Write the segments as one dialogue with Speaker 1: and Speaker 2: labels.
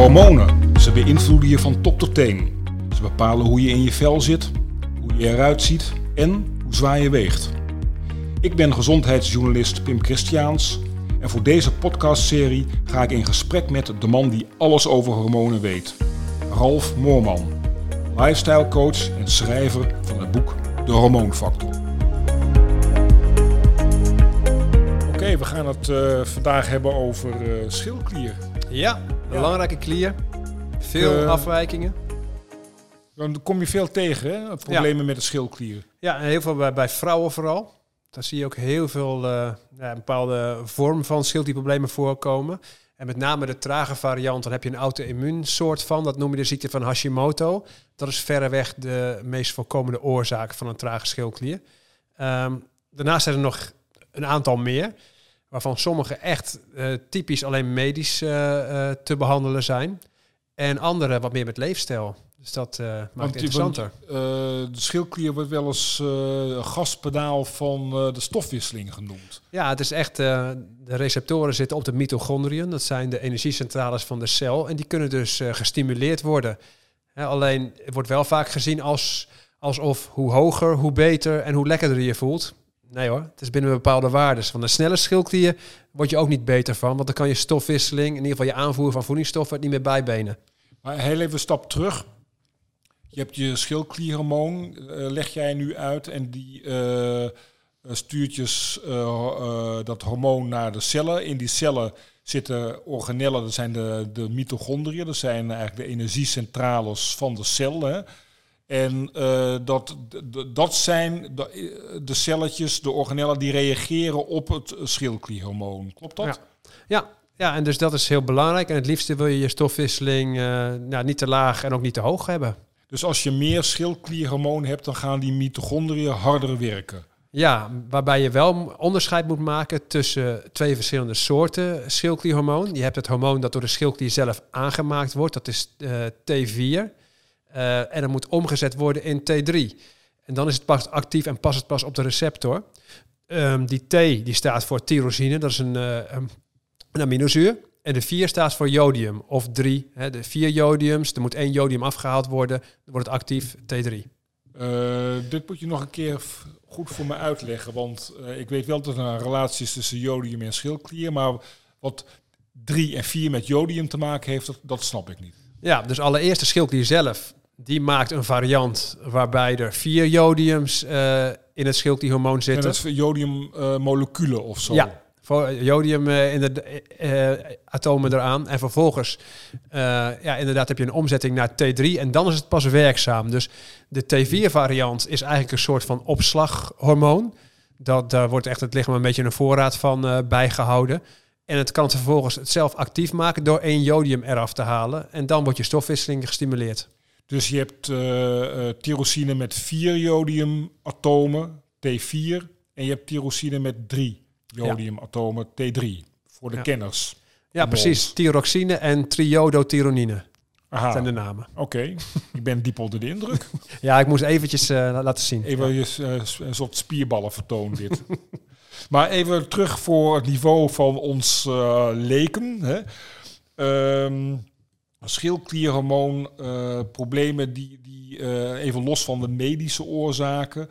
Speaker 1: Hormonen, ze beïnvloeden je van top tot teen. Ze bepalen hoe je in je vel zit, hoe je eruit ziet en hoe zwaar je weegt. Ik ben gezondheidsjournalist Pim Christiaans en voor deze podcastserie ga ik in gesprek met de man die alles over hormonen weet. Ralf Moorman, lifestyle coach en schrijver van het boek De Hormoonfactor. Oké, we gaan het eh, vandaag hebben over eh, schildklier.
Speaker 2: Ja, belangrijke klier. Veel
Speaker 1: Eh,
Speaker 2: afwijkingen.
Speaker 1: Dan kom je veel tegen, hè? Problemen met de schildklier.
Speaker 2: Ja, en heel veel bij, bij vrouwen vooral. Daar zie je ook heel veel eh, ja, bepaalde vorm van schildklierproblemen voorkomen. En met name de trage variant, dan heb je een auto-immuunsoort van. Dat noem je de ziekte van Hashimoto. Dat is verreweg de meest voorkomende oorzaak van een trage schildklier. Ehm, daarnaast zijn er nog een aantal meer. Waarvan sommige echt eh, typisch alleen medisch eh, eh, te behandelen zijn. En andere wat meer met leefstijl. Dus dat maakt
Speaker 1: Want
Speaker 2: het
Speaker 1: want,
Speaker 2: interessanter.
Speaker 1: de schildklier wordt wel eens een gaspedaal van de stofwisseling genoemd.
Speaker 2: Ja, het is echt, de receptoren zitten op de mitochondriën. Dat zijn de energiecentrales van de cel. En die kunnen dus gestimuleerd worden. Hè, alleen, het wordt wel vaak gezien als, alsof hoe hoger, hoe beter en hoe lekkerder je voelt. Nee hoor, het is binnen bepaalde waarden. Van de snelle schildklier word je ook niet beter van. Want dan kan je stofwisseling, in ieder geval je aanvoer van voedingsstoffen, het niet meer bijbenen.
Speaker 1: Maar heel even een stap terug. Je hebt je schildklierhormoon, eh, leg jij nu uit en die eh, stuurt je eh, dat hormoon naar de cellen. In die cellen zitten organellen, dat zijn de, de mitochondriën, dat zijn eigenlijk de energiecentrales van de cel. En eh, dat, dat zijn de, eh, de celletjes, de organellen die reageren op het schildklierhormoon. Klopt dat?
Speaker 2: Ja. Ja, ja, en dus dat is heel belangrijk. En het liefste wil je je stofwisseling eh, nou, niet te laag en ook niet te hoog hebben.
Speaker 1: Dus als je meer schildklierhormoon hebt, dan gaan die mitochondriën harder werken.
Speaker 2: Ja, waarbij je wel onderscheid moet maken tussen twee verschillende soorten schildklierhormoon. Je hebt het hormoon dat door de schildklier zelf aangemaakt wordt, dat is eh, T4. Eh, en dat moet omgezet worden in T3. En dan is het pas actief en past het pas op de receptor. Ehm, die T die staat voor tyrosine, dat is een, eh, een- aminozuur. En de 4 staat voor jodium, of 3. Hè, de vier jodiums, er moet één jodium afgehaald worden, dan wordt het actief T3.
Speaker 1: Eh, dit moet je nog een keer goed voor me uitleggen. Want ik weet wel dat er een relatie is tussen jodium en schildklier. Maar wat 3 en 4 met jodium te maken heeft, dat, dat snap ik niet.
Speaker 2: Ja, dus allereerst de schildklier zelf. Die maakt een variant waarbij er vier jodiums eh, in het schildklierhormoon
Speaker 1: En
Speaker 2: zitten.
Speaker 1: dat is jodiummoleculen of zo.
Speaker 2: Ja, voor jodium eh, in de eh, atomen eraan. En vervolgens, eh, ja, inderdaad heb je een omzetting naar T3 en dan is het pas werkzaam. Dus de T4-variant is eigenlijk een soort van opslaghormoon. Dat, daar wordt echt het lichaam een beetje een voorraad van eh, bijgehouden. En het kan het vervolgens het zelf actief maken door één jodium eraf te halen. En dan wordt je stofwisseling gestimuleerd.
Speaker 1: Dus je hebt eh, tyrosine met 4 jodiumatomen, T4. En je hebt tyrosine met 3 jodiumatomen, T3. Voor de
Speaker 2: Ja.
Speaker 1: kenners.
Speaker 2: Ja, precies. Tyroxine en triodotyronine
Speaker 1: Aha,
Speaker 2: zijn de namen.
Speaker 1: oké. ik ben diep onder de indruk.
Speaker 2: Ja, ik moest eventjes eh, la- laten zien.
Speaker 1: Even je, s- een soort spierballen vertoon dit. maar even terug voor het niveau van ons leken. Hè. Ehm, schildklierhormoon, eh, problemen die, die eh, even los van de medische oorzaken,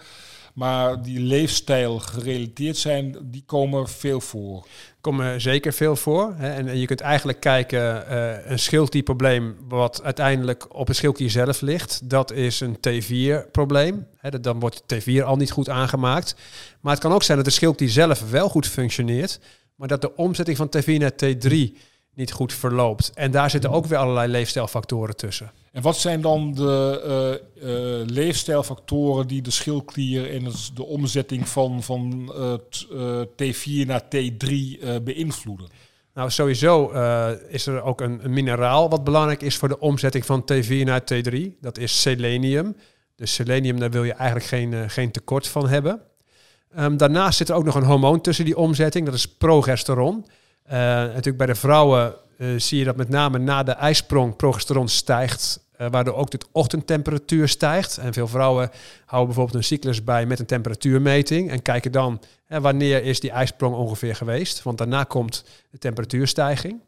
Speaker 1: maar die leefstijl gerelateerd zijn, die komen veel voor.
Speaker 2: komen zeker veel voor. Hè. En, je kunt eigenlijk kijken, eh een schildklierprobleem wat uiteindelijk op het schildklier zelf ligt, dat is een T4-probleem. Dan wordt T4 al niet goed aangemaakt. Maar het kan ook zijn dat de schildklier zelf wel goed functioneert, maar dat de omzetting van T4 naar T3 niet goed verloopt. En daar zitten ook weer allerlei leefstijlfactoren tussen.
Speaker 1: En wat zijn dan de eh, leefstijlfactoren die de schildklier en de omzetting van, van eh, t- eh, T4 naar T3 eh, beïnvloeden?
Speaker 2: Nou, sowieso is er ook een, een mineraal wat belangrijk is voor de omzetting van T4 naar T3. Dat is selenium. Dus selenium, daar wil je eigenlijk geen, geen tekort van hebben. Ehm, daarnaast zit er ook nog een hormoon tussen die omzetting. Dat is progesteron. Eh, natuurlijk bij de vrouwen eh, zie je dat met name na de ijsprong progesteron stijgt. eh, waardoor ook de ochtendtemperatuur stijgt. En veel vrouwen houden bijvoorbeeld een cyclus bij met een temperatuurmeting. En kijken dan wanneer is die ijsprong ongeveer geweest. Want daarna komt de temperatuurstijging.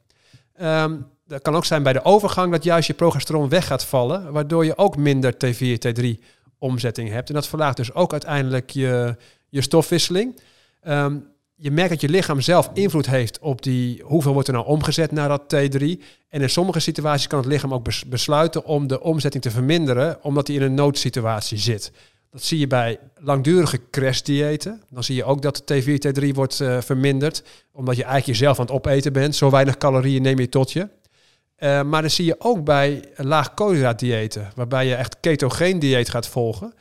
Speaker 2: Ehm, dat kan ook zijn bij de overgang dat juist je progesteron weg gaat vallen, waardoor je ook minder T4, T3 omzetting hebt. En dat verlaagt dus ook uiteindelijk je, je stofwisseling. Ehm, je merkt dat je lichaam zelf invloed heeft op die hoeveel wordt er nou omgezet naar dat T3. En in sommige situaties kan het lichaam ook besluiten om de omzetting te verminderen, omdat hij in een noodsituatie zit. Dat zie je bij langdurige crashdiëten. Dan zie je ook dat T4, T3 wordt uh, verminderd, omdat je eigenlijk jezelf aan het opeten bent. Zo weinig calorieën neem je tot je. Uh, maar dan zie je ook bij laag koolhydraatdiëten, waarbij je echt ketogeen dieet gaat volgen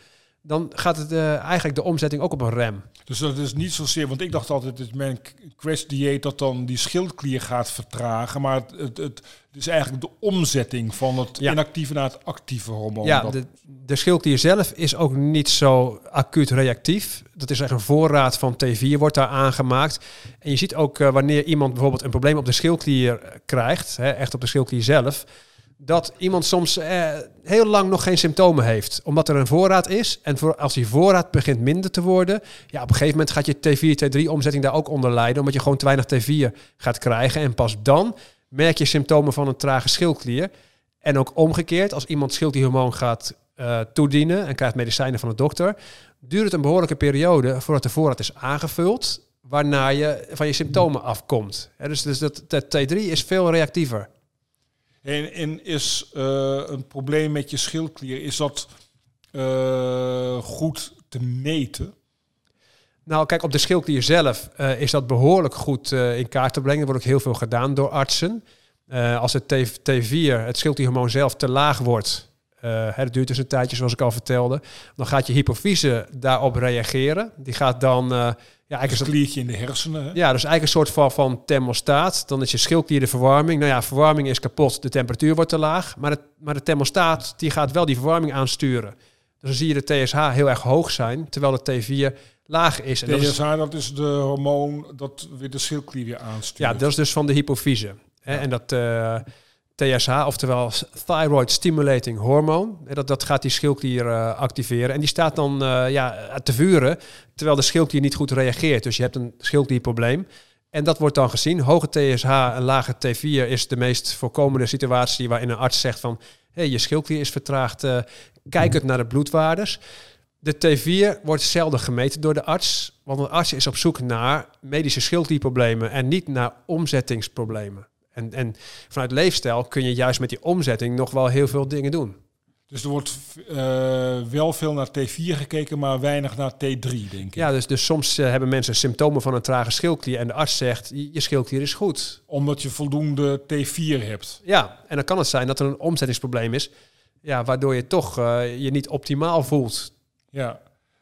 Speaker 2: dan gaat het uh, eigenlijk de omzetting ook op een rem.
Speaker 1: Dus dat is niet zozeer, want ik dacht altijd dat mijn crash dieet dat dan die schildklier gaat vertragen, maar het, het, het is eigenlijk de omzetting van het inactieve naar het actieve hormoon.
Speaker 2: Ja, de, de schildklier zelf is ook niet zo acuut reactief. Dat is echt een voorraad van T4 wordt daar aangemaakt. En je ziet ook uh, wanneer iemand bijvoorbeeld een probleem op de schildklier krijgt, hè, echt op de schildklier zelf, dat iemand soms eh, heel lang nog geen symptomen heeft. Omdat er een voorraad is. En voor, als die voorraad begint minder te worden. Ja, op een gegeven moment gaat je T4, T3 omzetting daar ook onder lijden. Omdat je gewoon te weinig T4 gaat krijgen. En pas dan merk je symptomen van een trage schildklier. En ook omgekeerd, als iemand schildklierhormoon gaat uh, toedienen en krijgt medicijnen van de dokter, duurt het een behoorlijke periode voordat de voorraad is aangevuld, waarna je van je symptomen afkomt. dus, dus dat T3 is veel reactiever.
Speaker 1: En, en is uh, een probleem met je schildklier, is dat uh, goed te meten?
Speaker 2: Nou, kijk, op de schildklier zelf uh, is dat behoorlijk goed in kaart te brengen. Er wordt ook heel veel gedaan door artsen. als het T4, het schildklierhormoon zelf, te laag wordt, uh, het duurt dus een tijdje, zoals ik al vertelde. Dan gaat je hypofyse daarop reageren. Die gaat dan uh,
Speaker 1: ja, eigenlijk een kliertje in de hersenen. Hè?
Speaker 2: Ja, dus eigenlijk een soort van, van thermostaat. Dan is je schildklier de verwarming. Nou ja, verwarming is kapot, de temperatuur wordt te laag. Maar, het, maar de thermostaat die gaat wel die verwarming aansturen. Dus dan zie je de TSH heel erg hoog zijn, terwijl de T4 laag is.
Speaker 1: En TSH, dat is, dat is de hormoon dat weer de schildklier weer aanstuurt.
Speaker 2: Ja, dat is dus van de hypofyse. Hè? En dat... Uh, TSH, oftewel Thyroid Stimulating Hormoon. Dat, dat gaat die schildklier uh, activeren. En die staat dan uh, ja, te vuren, terwijl de schildklier niet goed reageert. Dus je hebt een schildklierprobleem. En dat wordt dan gezien. Hoge TSH en lage T4 is de meest voorkomende situatie waarin een arts zegt van... Hey, je schildklier is vertraagd, uh, kijk het naar de bloedwaardes. De T4 wordt zelden gemeten door de arts, want een arts is op zoek naar medische schildklierproblemen en niet naar omzettingsproblemen. En, en vanuit leefstijl kun je juist met die omzetting nog wel heel veel dingen doen.
Speaker 1: Dus er wordt uh, wel veel naar T4 gekeken, maar weinig naar T3, denk ik.
Speaker 2: Ja, dus, dus soms uh, hebben mensen symptomen van een trage schildklier en de arts zegt, je schildklier is goed.
Speaker 1: Omdat je voldoende T4 hebt.
Speaker 2: Ja, en dan kan het zijn dat er een omzettingsprobleem is, ja, waardoor je toch uh, je niet optimaal voelt.
Speaker 1: Ja,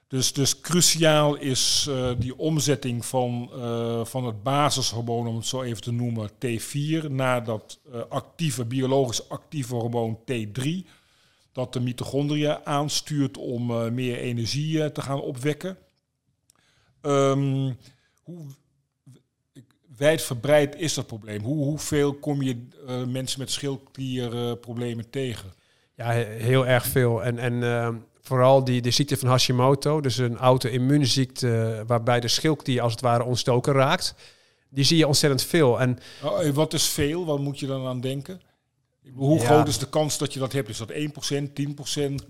Speaker 1: dus, dus cruciaal is uh, die omzetting van, uh, van het basishormoon, om het zo even te noemen, T4, naar dat uh, actieve, biologisch actieve hormoon T3. Dat de mitochondriën aanstuurt om meer energie te gaan opwekken. Um, hoe wijdverbreid is dat probleem? Hoe, hoeveel kom je mensen met schildklierproblemen tegen?
Speaker 2: Ja, heel erg veel. En, en ehm, vooral die, de ziekte van Hashimoto, dus een auto-immuunziekte waarbij de schildklier als het ware ontstoken raakt. Die zie je ontzettend veel. En
Speaker 1: oh, wat is veel? Wat moet je dan aan denken? Hoe groot is de kans dat je dat hebt? Is dat 1%, 10%?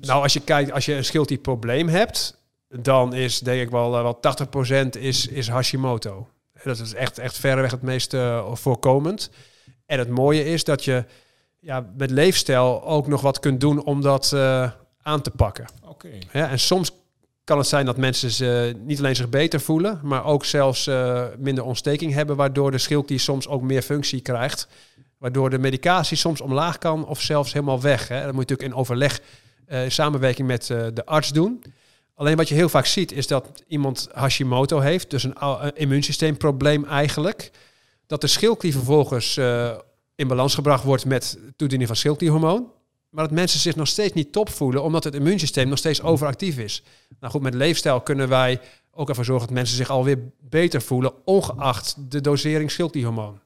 Speaker 2: Nou, als je kijkt, als je een schildklierprobleem hebt, dan is denk ik wel, wel 80% is, is Hashimoto. Dat is echt, echt verreweg het meest uh, voorkomend. En het mooie is dat je ja, met leefstijl ook nog wat kunt doen om dat uh, aan te pakken. Ja, en soms kan het zijn dat mensen ze niet alleen zich beter voelen, maar ook zelfs uh, minder ontsteking hebben, waardoor de schildklier soms ook meer functie krijgt. Waardoor de medicatie soms omlaag kan of zelfs helemaal weg. Hè. Dat moet je natuurlijk in overleg, uh, in samenwerking met uh, de arts doen. Alleen wat je heel vaak ziet is dat iemand Hashimoto heeft, dus een, een immuunsysteemprobleem eigenlijk. Dat de schildklier vervolgens in balans gebracht wordt met toediening van schildklierhormoon maar dat mensen zich nog steeds niet top voelen, omdat het immuunsysteem nog steeds overactief is. Nou goed, met leefstijl kunnen wij ook ervoor zorgen dat mensen zich alweer beter voelen, ongeacht de dosering schildklierhormoon.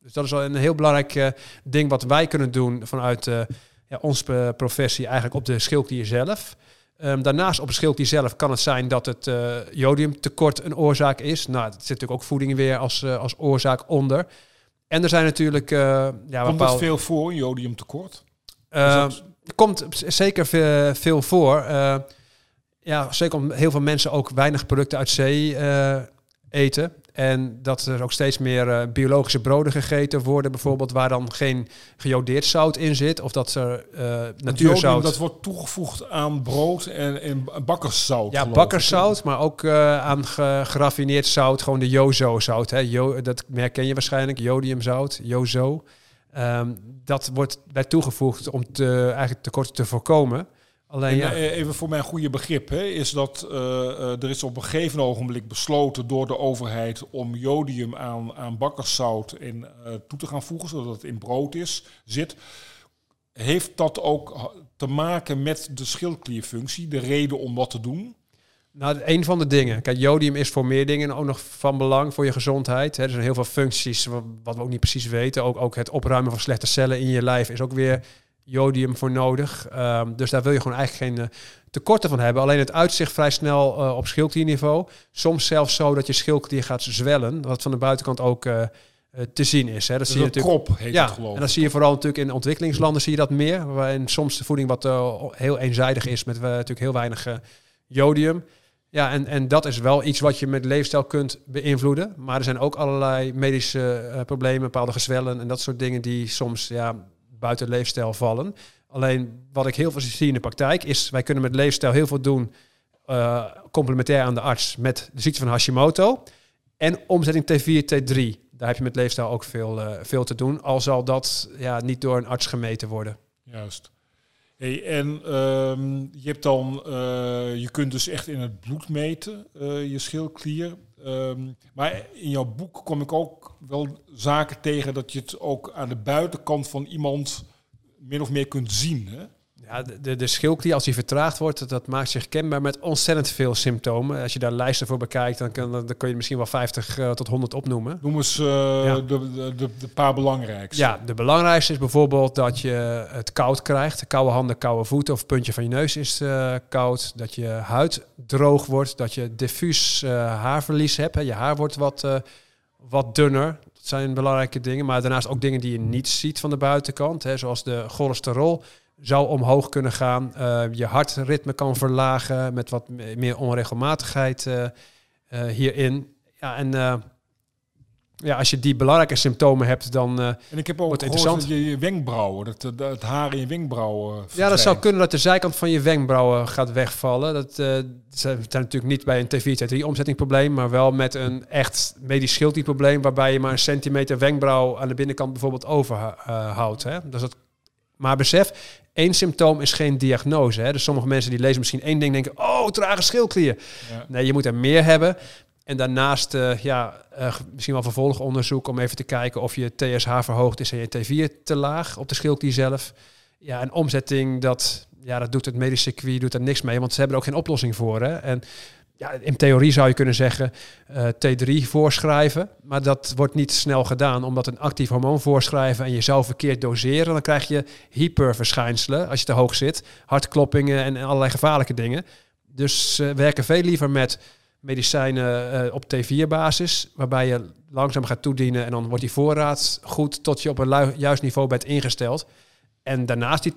Speaker 2: Dus dat is wel een heel belangrijk uh, ding wat wij kunnen doen vanuit uh, ja, onze professie eigenlijk op de schildklier zelf. Um, daarnaast op de schildklier zelf kan het zijn dat het uh, jodiumtekort een oorzaak is. Nou, er zit natuurlijk ook voeding weer als, als oorzaak onder. En er zijn natuurlijk ja,
Speaker 1: Komt bepaalde... veel voor, jodiumtekort?
Speaker 2: Uh, komt zeker veel, voor. Uh, ja, zeker omdat heel veel mensen ook weinig producten uit zee eten. En dat er ook steeds meer uh, biologische broden gegeten worden, bijvoorbeeld, waar dan geen gejodeerd zout in zit. Of dat er uh, natuurzout.
Speaker 1: Dat wordt toegevoegd aan brood en, en bakkerszout.
Speaker 2: Ja, bakkerszout, maar ook uh, aan ge geraffineerd zout, gewoon de Jozo-zout. Jo dat merk ken je waarschijnlijk, jodiumzout, Jozo. Um, dat wordt bij toegevoegd om te, eigenlijk tekorten te voorkomen.
Speaker 1: Alleen, ja. Eh, even voor mijn goede begrip, hè, is dat uh, uh, er is op een gegeven ogenblik besloten door de overheid om jodium aan, aan bakkerszout in, uh, toe te gaan voegen, zodat het in brood is, zit. Heeft dat ook te maken met de schildklierfunctie, de reden om wat te doen?
Speaker 2: Nou, een van de dingen. Kijk, jodium is voor meer dingen ook nog van belang voor je gezondheid. Er zijn heel veel functies wat we ook niet precies weten. Ook, ook het opruimen van slechte cellen in je lijf is ook weer jodium voor nodig. Um, dus daar wil je gewoon eigenlijk geen uh, tekorten van hebben. Alleen het uitzicht vrij snel uh, op schildklierniveau. Soms zelfs zo dat je schildklier gaat zwellen. Wat van de buitenkant ook uh, te zien is. Hè.
Speaker 1: Dat dus zie je natuurlijk. Krop heet
Speaker 2: ja,
Speaker 1: het geloof
Speaker 2: En dat zie je vooral natuurlijk in ontwikkelingslanden zie je dat meer. Waarin soms de voeding wat heel eenzijdig is met natuurlijk heel weinig jodium. Ja, en, en dat is wel iets wat je met leefstijl kunt beïnvloeden. Maar er zijn ook allerlei medische problemen, bepaalde gezwellen en dat soort dingen die soms ja, buiten leefstijl vallen. Alleen wat ik heel veel zie in de praktijk is, wij kunnen met leefstijl heel veel doen, uh, complementair aan de arts, met de ziekte van Hashimoto. En omzetting T4, T3. Daar heb je met leefstijl ook veel, uh, veel te doen, al zal dat ja, niet door een arts gemeten worden.
Speaker 1: Juist. En um, je hebt dan, uh, je kunt dus echt in het bloed meten, je schildklier. Um, maar in jouw boek kom ik ook wel zaken tegen dat je het ook aan de buitenkant van iemand min of meer kunt zien. Hè?
Speaker 2: Ja, de, de schildklier, als die vertraagd wordt, dat, maakt zich kenbaar met ontzettend veel symptomen. Als je daar lijsten voor bekijkt, dan, kan, dan kun je misschien wel 50 uh, tot 100 opnoemen.
Speaker 1: Noem eens uh, ja. de, de, de, de, paar belangrijkste.
Speaker 2: Ja, de belangrijkste is bijvoorbeeld dat je het koud krijgt. Koude handen, koude voeten of puntje van je neus is uh, koud. Dat je huid droog wordt. Dat je diffuus haarverlies hebt. Hè. Je haar wordt wat, wat dunner. Dat zijn belangrijke dingen. Maar daarnaast ook dingen die je niet ziet van de buitenkant. Hè, zoals de cholesterol zou omhoog kunnen gaan. Uh, je hartritme kan verlagen met wat meer onregelmatigheid uh, uh, hierin. Ja, en ja, als je die belangrijke symptomen hebt, dan En
Speaker 1: ik heb ook interessant. dat je, je wenkbrauwen, dat, dat het haar in je wenkbrauwen
Speaker 2: Ja, dat zou kunnen dat de zijkant van je wenkbrauwen gaat wegvallen. Dat zijn, natuurlijk niet bij een T4, T3 omzettingprobleem, maar wel met een echt medisch schildklierprobleem, waarbij je maar een centimeter wenkbrauw aan de binnenkant bijvoorbeeld overhoudt. Hè? Dus dat maar besef, één symptoom is geen diagnose. Hè? Dus sommige mensen die lezen misschien één ding denken, oh, trage schildklier. Ja. Nee, je moet er meer hebben. En daarnaast uh, ja, uh, misschien wel vervolgonderzoek om even te kijken of je TSH verhoogd is en je T4 te laag op de schildklier zelf. Ja, en omzetting, dat, ja, dat doet het medische circuit doet er niks mee, want ze hebben er ook geen oplossing voor. Hè? En ja, in theorie zou je kunnen zeggen uh, T3 voorschrijven. Maar dat wordt niet snel gedaan, omdat een actief hormoon voorschrijven en je zou verkeerd doseren, dan krijg je hyperverschijnselen als je te hoog zit, hartkloppingen en allerlei gevaarlijke dingen. Dus uh, werken veel liever met medicijnen uh, op T4-basis, waarbij je langzaam gaat toedienen en dan wordt die voorraad goed tot je op een juist niveau bent ingesteld. En daarnaast die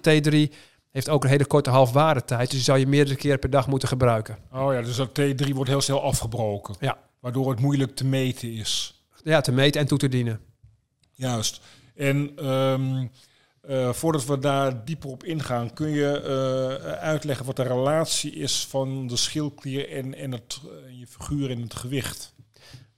Speaker 2: T3 heeft ook een hele korte halfwaardetijd. Dus die zou je meerdere keren per dag moeten gebruiken.
Speaker 1: Oh ja, dus dat T3 wordt heel snel afgebroken.
Speaker 2: Ja.
Speaker 1: Waardoor het moeilijk te meten is.
Speaker 2: Ja, te meten en toe te dienen.
Speaker 1: Juist. En um, uh, voordat we daar dieper op ingaan, kun je uh, uitleggen wat de relatie is van de schildklier en, en het, uh, je figuur en het gewicht?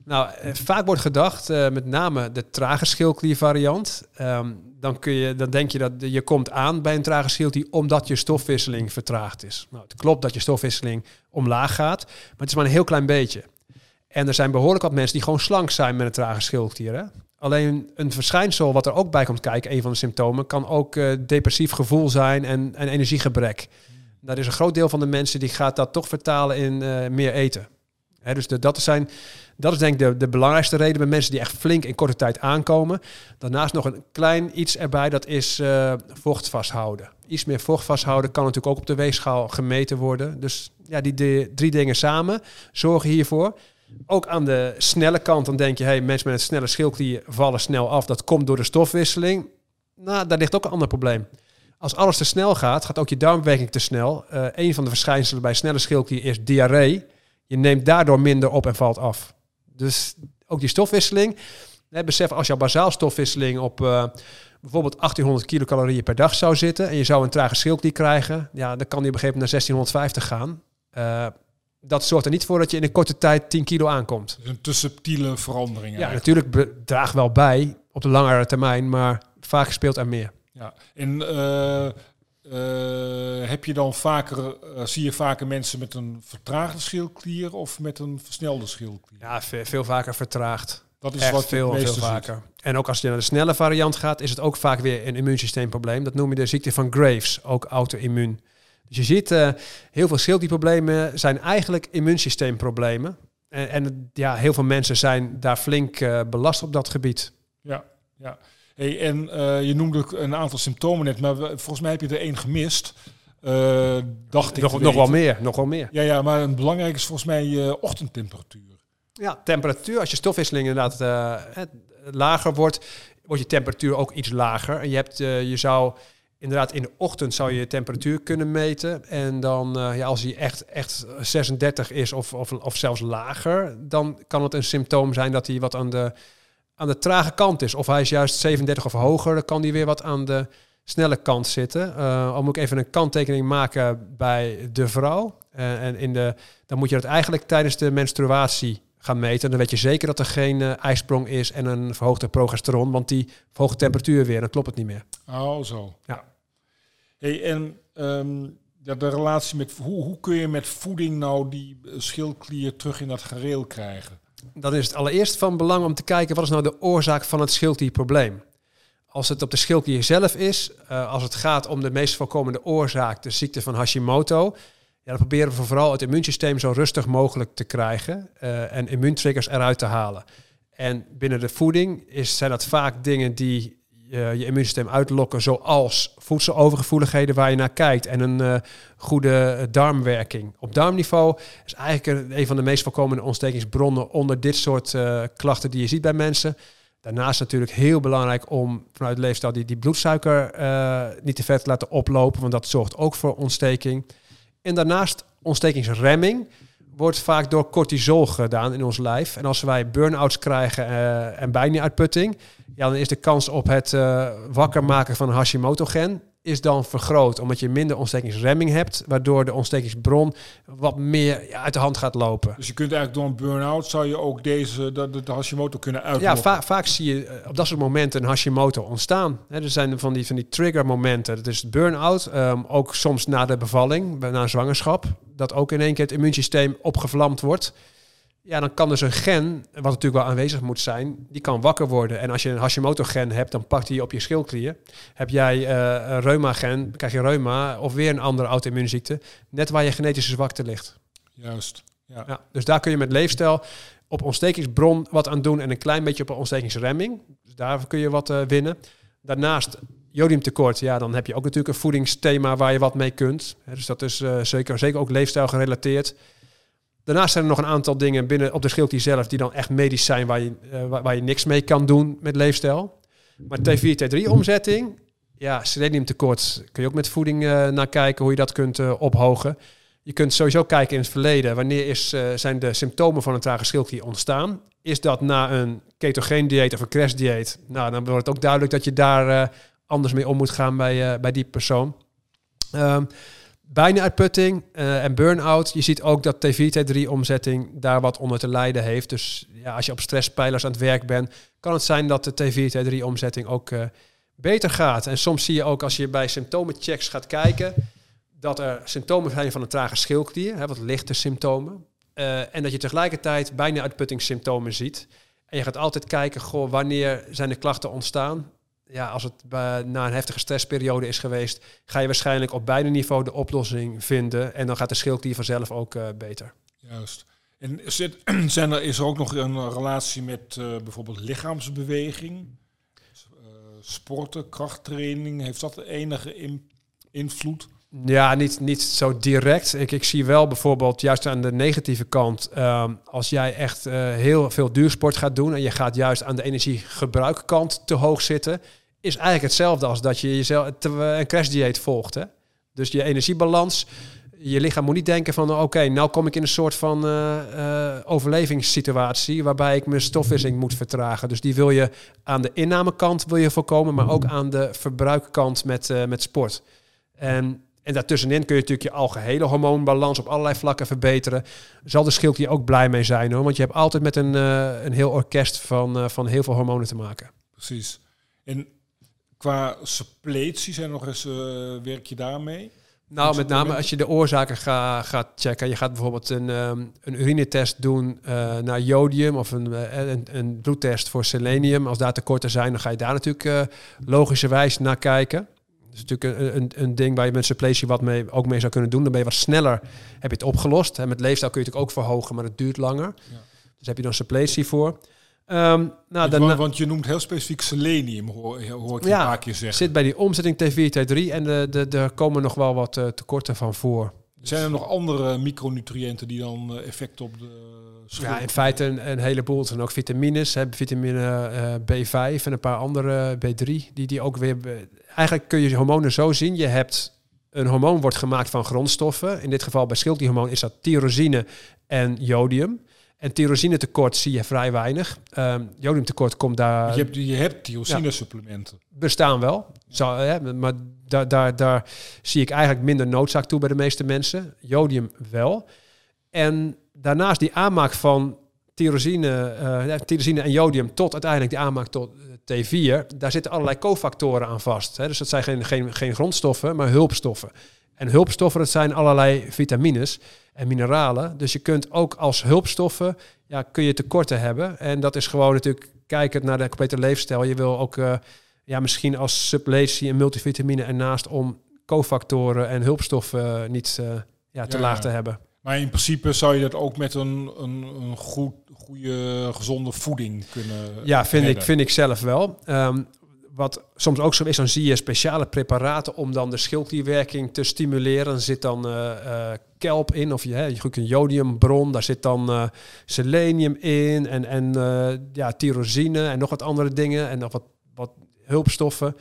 Speaker 2: Nou, vaak wordt gedacht, met name de trage schildkliervariant. Um, dan, kun je, dan denk je dat je komt aan bij een trage schildklier omdat je stofwisseling vertraagd is. Nou, het klopt dat je stofwisseling omlaag gaat, maar het is maar een heel klein beetje. En er zijn behoorlijk wat mensen die gewoon slank zijn met een trage schildklier. Alleen een verschijnsel wat er ook bij komt kijken, een van de symptomen, kan ook uh, depressief gevoel zijn en, en energiegebrek. Dat is een groot deel van de mensen die gaat dat toch vertalen in meer eten. Dus de, dat zijn dat is denk ik de, de belangrijkste reden bij mensen die echt flink in korte tijd aankomen. Daarnaast nog een klein iets erbij, dat is uh, vocht vasthouden. Iets meer vocht vasthouden kan natuurlijk ook op de weegschaal gemeten worden. Dus ja, die drie dingen samen zorgen hiervoor. Ook aan de snelle kant, dan denk je, hey, mensen met een snelle schildklier vallen snel af. Dat komt door de stofwisseling. Nou, daar ligt ook een ander probleem. Als alles te snel gaat, gaat ook je darmwerking te snel. Uh, een van de verschijnselen bij snelle schildklier is diarree. Je neemt daardoor minder op en valt af. Dus ook die stofwisseling. Hè, besef, als jouw bazaal stofwisseling op uh, bijvoorbeeld 1800 kilocalorieën per dag zou zitten... en je zou een trage schildklier krijgen... ja, dan kan die op een gegeven moment naar 1650 gaan. Uh, dat zorgt er niet voor dat je in een korte tijd 10 kilo aankomt.
Speaker 1: Dus een te subtiele verandering.
Speaker 2: Ja, natuurlijk draagt wel bij op de langere termijn, maar vaak speelt er meer.
Speaker 1: Ja, en uh, uh, heb je dan vaker, uh, zie je vaker mensen met een vertraagde schildklier of met een versnelde schildklier?
Speaker 2: Ja, veel, veel vaker vertraagd. Dat is Echt wat veel, veel vaker. En ook als je naar de snelle variant gaat, is het ook vaak weer een immuunsysteemprobleem. Dat noem je de ziekte van Graves, ook auto-immuun. Dus je ziet, uh, heel veel schildklierproblemen zijn eigenlijk immuunsysteemproblemen. En, en, ja, heel veel mensen zijn daar flink belast op dat gebied.
Speaker 1: Ja, ja. Hey, en uh, je noemde een aantal symptomen net, maar volgens mij heb je er één gemist. dacht ik
Speaker 2: nog, nog wel meer, nog wel meer.
Speaker 1: Ja, ja, maar een belangrijk is volgens mij je ochtendtemperatuur.
Speaker 2: Ja, temperatuur. Als je stofwisseling inderdaad lager wordt, wordt je temperatuur ook iets lager. En je, hebt, je zou inderdaad in de ochtend zou je je temperatuur kunnen meten. En dan, uh, ja, als die echt, echt 36 is of, of, of zelfs lager, dan kan het een symptoom zijn dat hij wat aan de, aan de trage kant is. Of hij is juist 37 of hoger, dan kan die weer wat aan de snelle kant zitten. Uh, al moet ik even een kanttekening maken bij de vrouw. Uh, en in de, dan moet je dat eigenlijk tijdens de menstruatie gaan meten. Dan weet je zeker dat er geen uh, ijsprong is en een verhoogde progesteron, want die verhoogt de temperatuur weer. Dan klopt het niet meer.
Speaker 1: Oh, zo. Ja. Hey, en um, ja, de relatie met hoe, hoe kun je met voeding nou die schildklier terug in dat gareel krijgen?
Speaker 2: Dan is het allereerst van belang om te kijken wat is nou de oorzaak van het schildklierprobleem. Als het op de schildklier zelf is, uh, als het gaat om de meest voorkomende oorzaak, de ziekte van Hashimoto, dan proberen we vooral het immuunsysteem zo rustig mogelijk te krijgen uh, en immuuntriggers eruit te halen. En binnen de voeding is, zijn dat vaak dingen die je, je immuunsysteem uitlokken, zoals voedselovergevoeligheden waar je naar kijkt en een uh, goede darmwerking. Op darmniveau is eigenlijk een, van de meest voorkomende ontstekingsbronnen onder dit soort klachten die je ziet bij mensen. Daarnaast natuurlijk heel belangrijk om vanuit leefstijl die, die bloedsuiker niet te vet te laten oplopen, want dat zorgt ook voor ontsteking. En daarnaast ontstekingsremming wordt vaak door cortisol gedaan in ons lijf. En als wij burn-outs krijgen uh, en bijnieruitputting, ja, dan is de kans op het uh, wakker maken van een Hashimoto-gen is dan vergroot, omdat je minder ontstekingsremming hebt, waardoor de ontstekingsbron wat meer ja, uit de hand gaat lopen.
Speaker 1: Dus je kunt eigenlijk door een burn-out zou je ook deze de, de Hashimoto kunnen uitlokken.
Speaker 2: Ja, va vaak zie je eh, op dat soort momenten een Hashimoto ontstaan. He, er zijn van die, van die trigger momenten. Dat is burn-out, um, ook soms na de bevalling, na een zwangerschap, dat ook in één keer het immuunsysteem opgevlamd wordt. Ja, dan kan dus een gen, wat natuurlijk wel aanwezig moet zijn, die kan wakker worden. En als je een Hashimoto-gen hebt, dan pakt hij op je schildklier. Heb jij uh, een reuma-gen, krijg je reuma of weer een andere auto-immuunziekte, net waar je genetische zwakte ligt.
Speaker 1: Juist. Ja.
Speaker 2: ja. dus daar kun je met leefstijl op ontstekingsbron wat aan doen en een klein beetje op ontstekingsremming. Dus daar kun je wat uh, winnen. Daarnaast jodiumtekort, ja, dan heb je ook natuurlijk een voedingsthema waar je wat mee kunt. dus dat is uh, zeker, zeker ook leefstijl gerelateerd. Daarnaast zijn er nog een aantal dingen binnen op de schildklier zelf die dan echt medisch zijn waar je, uh, waar, je niks mee kan doen met leefstijl. Maar T4, T3 omzetting, ja, seleniumtekort kun je ook met voeding uh, naar kijken hoe je dat kunt uh, ophogen. Je kunt sowieso kijken in het verleden, wanneer is, zijn de symptomen van een trage schildklier ontstaan? Is dat na een ketogeen dieet of een crash dieet? Nou, dan wordt het ook duidelijk dat je daar anders mee om moet gaan bij, bij die persoon. Um, uitputting uh, en burn-out. Je ziet ook dat T4, T3-omzetting daar wat onder te lijden heeft. Dus ja, als je op stresspijlers aan het werk bent, kan het zijn dat de T4, T3-omzetting ook uh, beter gaat. En soms zie je ook als je bij symptomenchecks gaat kijken, dat er symptomen zijn van een trage schildklier, hè, wat lichte symptomen. Uh, en dat je tegelijkertijd bijna uitputtingssymptomen ziet. En je gaat altijd kijken, goh, wanneer zijn de klachten ontstaan? Ja, als het na een heftige stressperiode is geweest, ga je waarschijnlijk op beide niveau de oplossing vinden. En dan gaat de schildklier vanzelf ook uh, beter.
Speaker 1: Juist. En zit, zijn er, is er ook nog een relatie met uh, bijvoorbeeld lichaamsbeweging? Uh, sporten, krachttraining, heeft dat enige in, invloed?
Speaker 2: Ja, niet, niet zo direct. Ik, ik zie wel bijvoorbeeld juist aan de negatieve kant, ehm, als jij echt eh, heel veel duursport gaat doen en je gaat juist aan de energiegebruikkant te hoog zitten, is eigenlijk hetzelfde als dat je jezelf een crashdieet volgt. Hè? Dus je energiebalans, je lichaam moet niet denken van oké, nou kom ik in een soort van eh, eh, overlevingssituatie waarbij ik mijn stofwisseling moet vertragen. Dus die wil je aan de innamekant wil je voorkomen, maar ook aan de verbruikkant met, uh, met sport. En en daartussenin kun je natuurlijk je algehele hormoonbalans op allerlei vlakken verbeteren. Zal de schildklier ook blij mee zijn hoor. Want je hebt altijd met een, een heel orkest van, van heel veel hormonen te maken.
Speaker 1: Precies. Qua suppletie zijn nog eens, uh, werk je daarmee?
Speaker 2: Nou, met name als je de oorzaken ga, gaat checken. Je gaat bijvoorbeeld een, um, een urinetest doen naar jodium of een, een, een, bloedtest voor selenium. Als daar tekorten zijn, dan ga je daar natuurlijk logischerwijs naar kijken. Dat is natuurlijk een, een, een, ding waar je met suppletie wat mee, ook mee zou kunnen doen. Dan ben je wat sneller, heb je het opgelost. En met leefstijl kun je het ook verhogen, maar het duurt langer. Ja. Dus heb je dan suppletie voor. Um,
Speaker 1: nou, dan, want, je noemt heel specifiek selenium, hoor, hoor ik ja, een paar keer zeggen.
Speaker 2: zit bij die omzetting T4, T3 en de, de, er komen nog wel wat uh, tekorten van voor.
Speaker 1: Zijn er nog andere micronutriënten die dan uh, effect op de
Speaker 2: Ja, in feite een, een heleboel. Er zijn ook vitamines, hè, vitamine uh, B5 en een paar andere B3, die, die ook weer eigenlijk kun je hormonen zo zien. Je hebt een hormoon wordt gemaakt van grondstoffen. In dit geval bij schildklierhormoon is dat tyrosine en jodium. En tyrosine tekort zie je vrij weinig. Um, jodiumtekort komt daar...
Speaker 1: Je hebt, je hebt tyrosine supplementen.
Speaker 2: Ja, bestaan wel. Zo, hè, maar daar, daar, daar zie ik eigenlijk minder noodzaak toe bij de meeste mensen. Jodium wel. En daarnaast die aanmaak van tyrosine, uh, tyrosine en jodium tot uiteindelijk die aanmaak tot T4, daar zitten allerlei cofactoren aan vast. Hè? Dus dat zijn geen, geen, geen grondstoffen, maar hulpstoffen. En hulpstoffen, dat zijn allerlei vitamines en mineralen. Dus je kunt ook als hulpstoffen, ja, kun je tekorten hebben. En dat is gewoon natuurlijk kijkend naar de complete leefstijl. Je wil ook uh, ja, misschien als suppletie en multivitamine ernaast om cofactoren en hulpstoffen niet uh, ja, te ja, laag te hebben.
Speaker 1: Maar in principe zou je dat ook met een, een, een goed goede, gezonde voeding kunnen.
Speaker 2: Ja, vind, ik, vind ik zelf wel. Um, wat soms ook zo is, dan zie je speciale preparaten om dan de schildklierwerking te stimuleren. Er zit dan uh, uh, kelp in, of je, je een jodiumbron, daar zit dan uh, selenium in en, en ja, tyrosine en nog wat andere dingen en nog wat, wat hulpstoffen.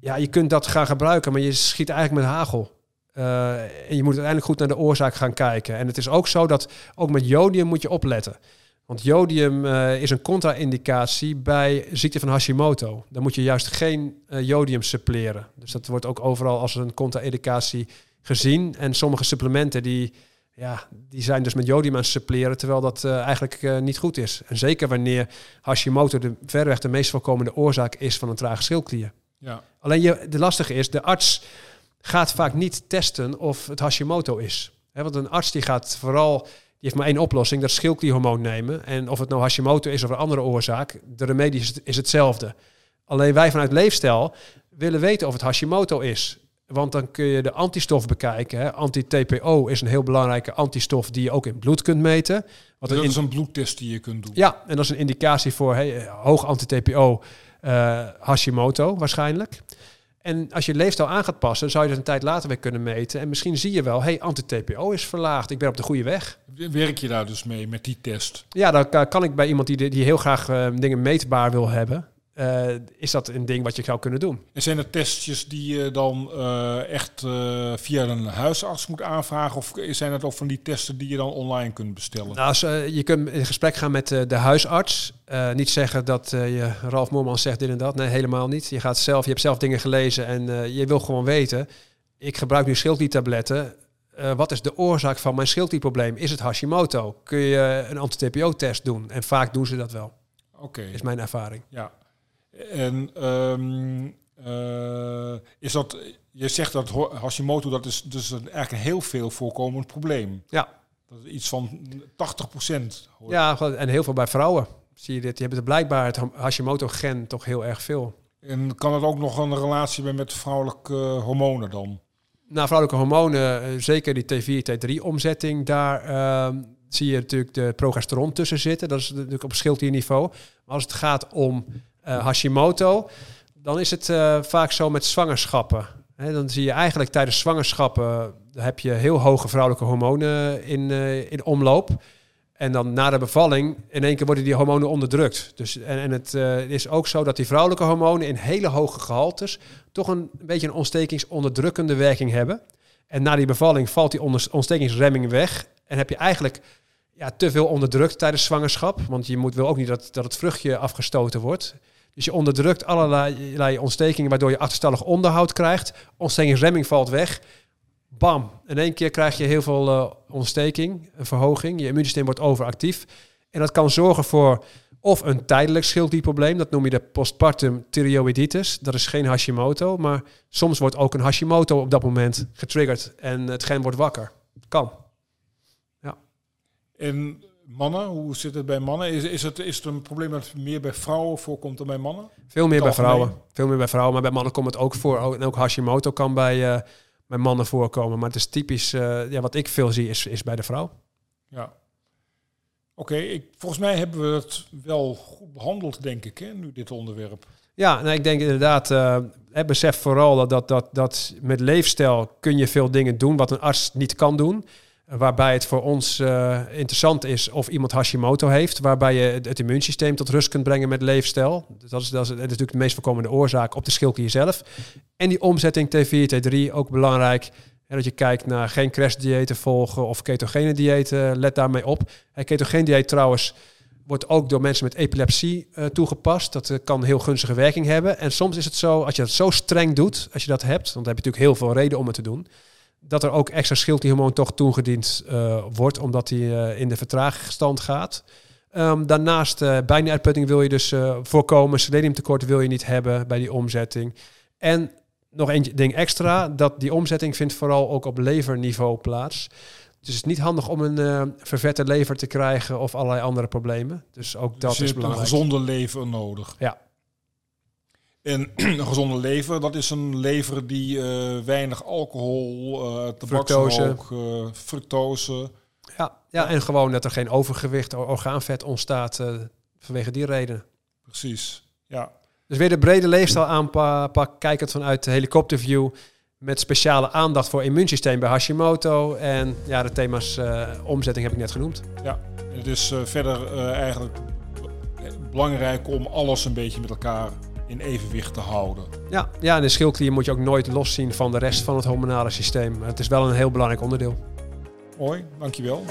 Speaker 2: Ja, je kunt dat gaan gebruiken, maar je schiet eigenlijk met hagel. en je moet uiteindelijk goed naar de oorzaak gaan kijken. En het is ook zo dat ook met jodium moet je opletten. Want jodium uh, is een contra-indicatie bij ziekte van Hashimoto. Dan moet je juist geen uh, jodium suppleren. Dus dat wordt ook overal als een contra-indicatie gezien. En sommige supplementen die, ja, die zijn dus met jodium aan het suppleren, terwijl dat uh, eigenlijk niet goed is. En zeker wanneer Hashimoto de, verreweg de meest voorkomende oorzaak is van een trage schildklier. Ja. Alleen je, de lastige is, de arts gaat vaak niet testen of het Hashimoto is. He, want een arts die gaat vooral heeft maar één oplossing, dat is schildklierhormoon nemen. En of het nou Hashimoto is of een andere oorzaak, de remedie is, is hetzelfde. Alleen wij vanuit leefstijl willen weten of het Hashimoto is. Want dan kun je de antistof bekijken. Anti-TPO is een heel belangrijke antistof die je ook in bloed kunt meten.
Speaker 1: Wat dat is een bloedtest die je kunt doen.
Speaker 2: Ja, en dat is een indicatie voor hey, hoog anti-TPO uh, Hashimoto waarschijnlijk. En als je leefstijl aan gaat passen, zou je dat een tijd later weer kunnen meten. En misschien zie je wel, hey, anti-TPO is verlaagd. Ik ben op de goede weg.
Speaker 1: Werk je daar dus mee met die test?
Speaker 2: Ja, dan kan ik bij iemand die, die heel graag uh, dingen meetbaar wil hebben. Uh, is dat een ding wat je zou kunnen doen.
Speaker 1: En zijn er testjes die je dan uh, echt uh, via een huisarts moet aanvragen? Of zijn het ook van die testen die je dan online kunt bestellen?
Speaker 2: Nou, zo, je kunt in gesprek gaan met de huisarts. niet zeggen dat je Ralf Moorman zegt dit en dat. Nee, helemaal niet. Je, gaat zelf, je hebt zelf dingen gelezen en je wil gewoon weten. Ik gebruik nu schildkliertabletten. wat is de oorzaak van mijn schildklierprobleem? Is het Hashimoto? Kun je een anti-TPO-test doen? En vaak doen ze dat wel.
Speaker 1: Oké. Okay.
Speaker 2: Is mijn ervaring.
Speaker 1: Ja. En um, uh, is dat, je zegt dat Hashimoto, dat is dus een, eigenlijk een heel veel voorkomend probleem.
Speaker 2: Ja.
Speaker 1: Dat is iets van 80 procent.
Speaker 2: Ja, en heel veel bij vrouwen. Zie je dit? Je hebt er blijkbaar het Hashimoto-gen toch heel erg veel.
Speaker 1: En kan het ook nog een relatie hebben met vrouwelijke hormonen dan?
Speaker 2: Nou, vrouwelijke hormonen, eh, zeker die T4, T3-omzetting, daar uh, zie je natuurlijk de progesteron tussen zitten. Dat is natuurlijk op schildklierniveau. Maar als het gaat om uh, Hashimoto, dan is het uh, vaak zo met zwangerschappen. Hè, dan zie je eigenlijk tijdens zwangerschappen heb je heel hoge vrouwelijke hormonen in, uh, in omloop. En dan na de bevalling, in één keer worden die hormonen onderdrukt. Dus, en, en het is ook zo dat die vrouwelijke hormonen in hele hoge gehaltes toch een, een beetje een ontstekingsonderdrukkende werking hebben. En na die bevalling valt die ontstekingsremming weg. En heb je eigenlijk ja, te veel onderdrukt tijdens zwangerschap. Want je moet, wil ook niet dat, dat het vruchtje afgestoten wordt. Dus je onderdrukt allerlei ontstekingen, waardoor je achterstallig onderhoud krijgt. Ontstekingsremming valt weg. Bam, in één keer krijg je heel veel uh, ontsteking, een verhoging. Je immuunsysteem wordt overactief. En dat kan zorgen voor of een tijdelijk schildklierprobleem, dat noem je de postpartum thyreoiditis. Dat is geen Hashimoto, maar soms wordt ook een Hashimoto op dat moment getriggerd en het gen wordt wakker. Kan. Ja.
Speaker 1: En mannen, hoe zit het bij mannen? Is, is, het, is het een probleem dat meer bij vrouwen voorkomt dan bij mannen?
Speaker 2: Veel meer bij vrouwen. Veel meer bij vrouwen, maar bij mannen komt het ook voor. En ook Hashimoto kan bij, uh, bij mannen voorkomen. Maar het is typisch, uh, ja, wat ik veel zie, is, is bij de vrouw.
Speaker 1: Ja. Oké, okay, volgens mij hebben we het wel goed behandeld, denk ik, hè, nu dit onderwerp.
Speaker 2: Ja, nou, ik denk inderdaad, uh, besef vooral dat, dat, dat, dat met leefstijl kun je veel dingen doen wat een arts niet kan doen. Waarbij het voor ons uh, interessant is of iemand Hashimoto heeft, waarbij je het, immuunsysteem tot rust kunt brengen met leefstijl. Dat is, dat is, dat is natuurlijk de meest voorkomende oorzaak op de schildklier zelf. En die omzetting T4, T3, ook belangrijk. Dat je kijkt naar geen crashdiëten volgen of ketogene diëten, let daarmee op. En ketogene dieet trouwens wordt ook door mensen met epilepsie uh, toegepast. Dat kan heel gunstige werking hebben. En soms is het zo, als je dat zo streng doet, als je dat hebt, want dan heb je natuurlijk heel veel reden om het te doen, dat er ook extra schildklierhormoon toch toegediend uh, wordt, omdat die in de vertraagstand gaat. Um, daarnaast uh, bijna-uitputting wil je dus voorkomen. Seleniumtekort wil je niet hebben bij die omzetting. En nog één ding extra, dat die omzetting vindt vooral ook op leverniveau plaats. Dus het is niet handig om een vervette lever te krijgen of allerlei andere problemen. Dus ook dat
Speaker 1: dus
Speaker 2: is belangrijk.
Speaker 1: een gezonde lever nodig.
Speaker 2: Ja.
Speaker 1: En een gezonde lever, dat is een lever die uh, weinig alcohol, uh, tabaksrook, uh, fructose.
Speaker 2: Ja, ja, en gewoon dat er geen overgewicht, orgaanvet ontstaat vanwege die reden.
Speaker 1: Precies, ja.
Speaker 2: Dus weer de brede leefstijl aanpak, kijkend vanuit de helikopterview. Met speciale aandacht voor immuunsysteem bij Hashimoto. En ja, de thema's uh, omzetting heb ik net genoemd.
Speaker 1: Ja, het is uh, verder uh, eigenlijk belangrijk om alles een beetje met elkaar in evenwicht te houden.
Speaker 2: Ja, ja en de schildklier moet je ook nooit loszien van de rest van het hormonale systeem. Het is wel een heel belangrijk onderdeel.
Speaker 1: Mooi, dankjewel.